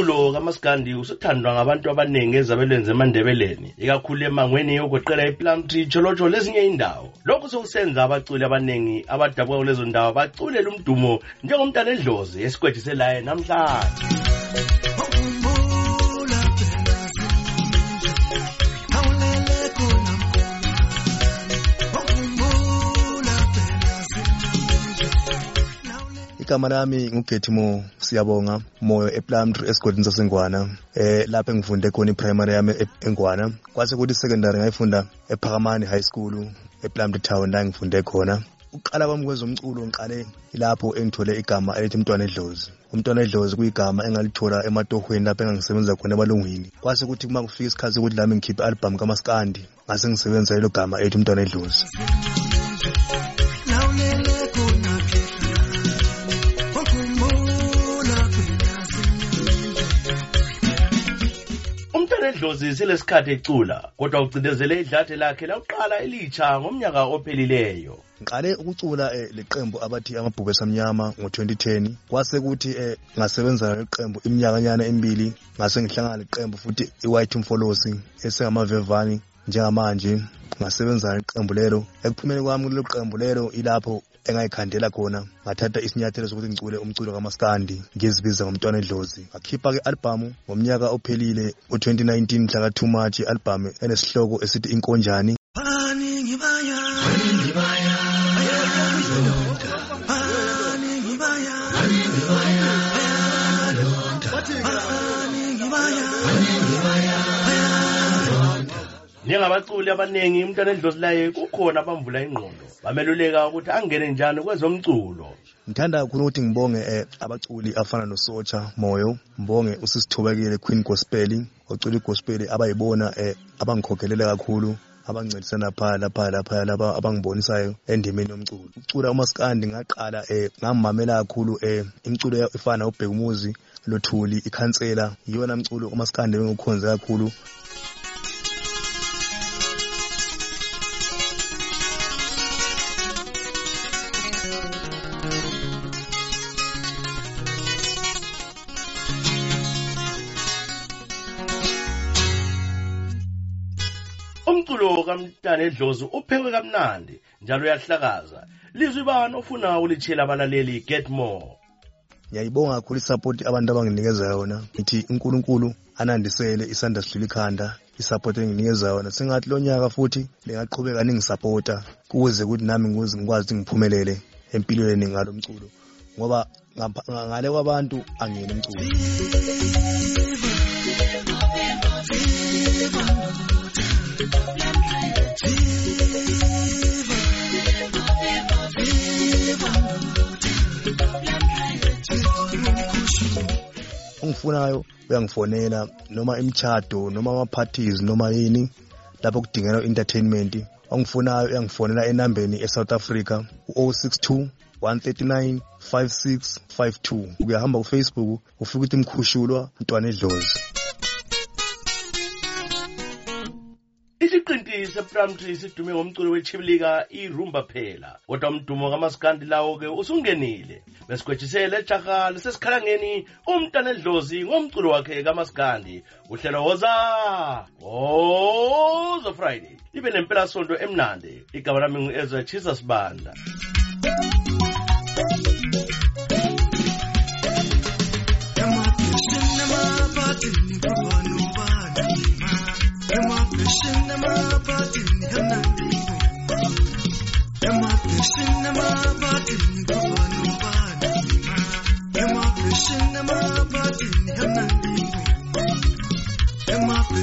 umculo kamaskandi usuthandwa ngabantu abaningi ezabelweni zemandebeleni ikakhulu emangweni yokuqela iplumtree cholocho lezinye indawo lokhu sokusenza abaculi abaningi abadabuka kulezo ndawo baculela umdumo njengomntana edlozi esikwedi selaye namhlanje. Ukhumbula phela zinje awulele khona ukhumbula phela zinje igama lami ngugethimo siyabonga. Moyo eplumtree esigodini sasengwana. Eh lapho engifunde khona iprimary yami e- engwana. Kwase kuthi secondary ngayifunda ephakamani high school eplumtree town la ngifunde khona. Uqala kwami kwezomculo ngiqale ilapho engithole igama elithi umntwana edlozi umntwana edlozi kuyigama engalithola ematohweni lapho engangisebenza khona ebalungwini kwase kuthi kuma kufika isikhathi sokuthi lami ngikhiphe i-album kamaskandi ngase ngisebenzisa lelo gama elithi umntwana edlozi umntwana edlozi selesikhathi ecula kodwa ucindezele idlathe lakhe lakuqala elitsha ngomnyaka ophelileyo. Ngiqale ukucula eh, leqembu abathi amabhubhe samnyama ngo-2010 kwase kuthi eh, ngasebenza leqembu iminyakanyana emibili ngase ngihlangana leqembu futhi i-white mfolosi esengamavevani njengamanje. Ngasebenza leqembu lelo. Ekuphumeni kwami kulelo qembu lelo ilapho engayikhandela khona ngathatha isinyathelo sokuthi ngicule umculo kamaskandi ngizibiza ngomntwana edlozi ngakhipha-ke i-albhamu ngomnyaka ophelile u-2019 mhla ka-2 march i-albhamu enesihloko esithi inkonjani. Baningi njengabaculi abaningi umntwana edlozi laye kukhona abamvula ingqondo. Bameluleka ukuthi angene njani kwezomculo. Ngithanda kakhulu ukuthi ngibonge eh, abaculi afana nosocha moyo ngibonge usisithobekile queen gospel ocula igospel abayibona eh, abangikhokhelela kakhulu abangincedisana phaya laphaya laphaya laba abangibonisayo endimeni yomculo. Ukucula umaskandi ngaqala eh, ngamamela kakhulu imculo ya- efana ubheka umuzi lothuli ikhansela iyona mculo umaskandi bengikhonze kakhulu. Umculo kamntana edlozi uphekwe kamnandi njalo uyahlakaza. Lizwi bani ofuna ulitshela abalaleli? Get more. Ngiyayibonga kakhulu isapoti abantu abanginikeza yona. Ngithi unkulunkulu anandisele isandla sidlula ikhanda. Isapoti enginikeza yona. Sengathi lo nyaka futhi lingaqhubeka ningisapota kuze ukuthi nami ngikwazi ukuthi ngiphumelele empilweni ngalo mculo. Ngoba ngale kwabantu angiyena umculo. Ongifunayo uyangifonela noma imchado noma ama-parties noma yini lapho kudingeka entertainment ongifunayo uyangifonela enambeni e-south africa u-062 139 5652 uyahamba kufacebook ufika ukuthi mkhushulwa mntwana edlozi. Isiqinti seplamtree sidume ngomculo wechibilika irumba phela. Kodwa umdumo kamaskandi lawo-ke usungenile. Besikwetshisele ejaha lisesikhalangeni umntana edlozi ngomculo wakhe kamaskandi uhlelo woza woza friday. Libe nempelasonto emnandi. Igama lami ngu-ezra chisa sibanda Emapesheni emaphathini kuba nobani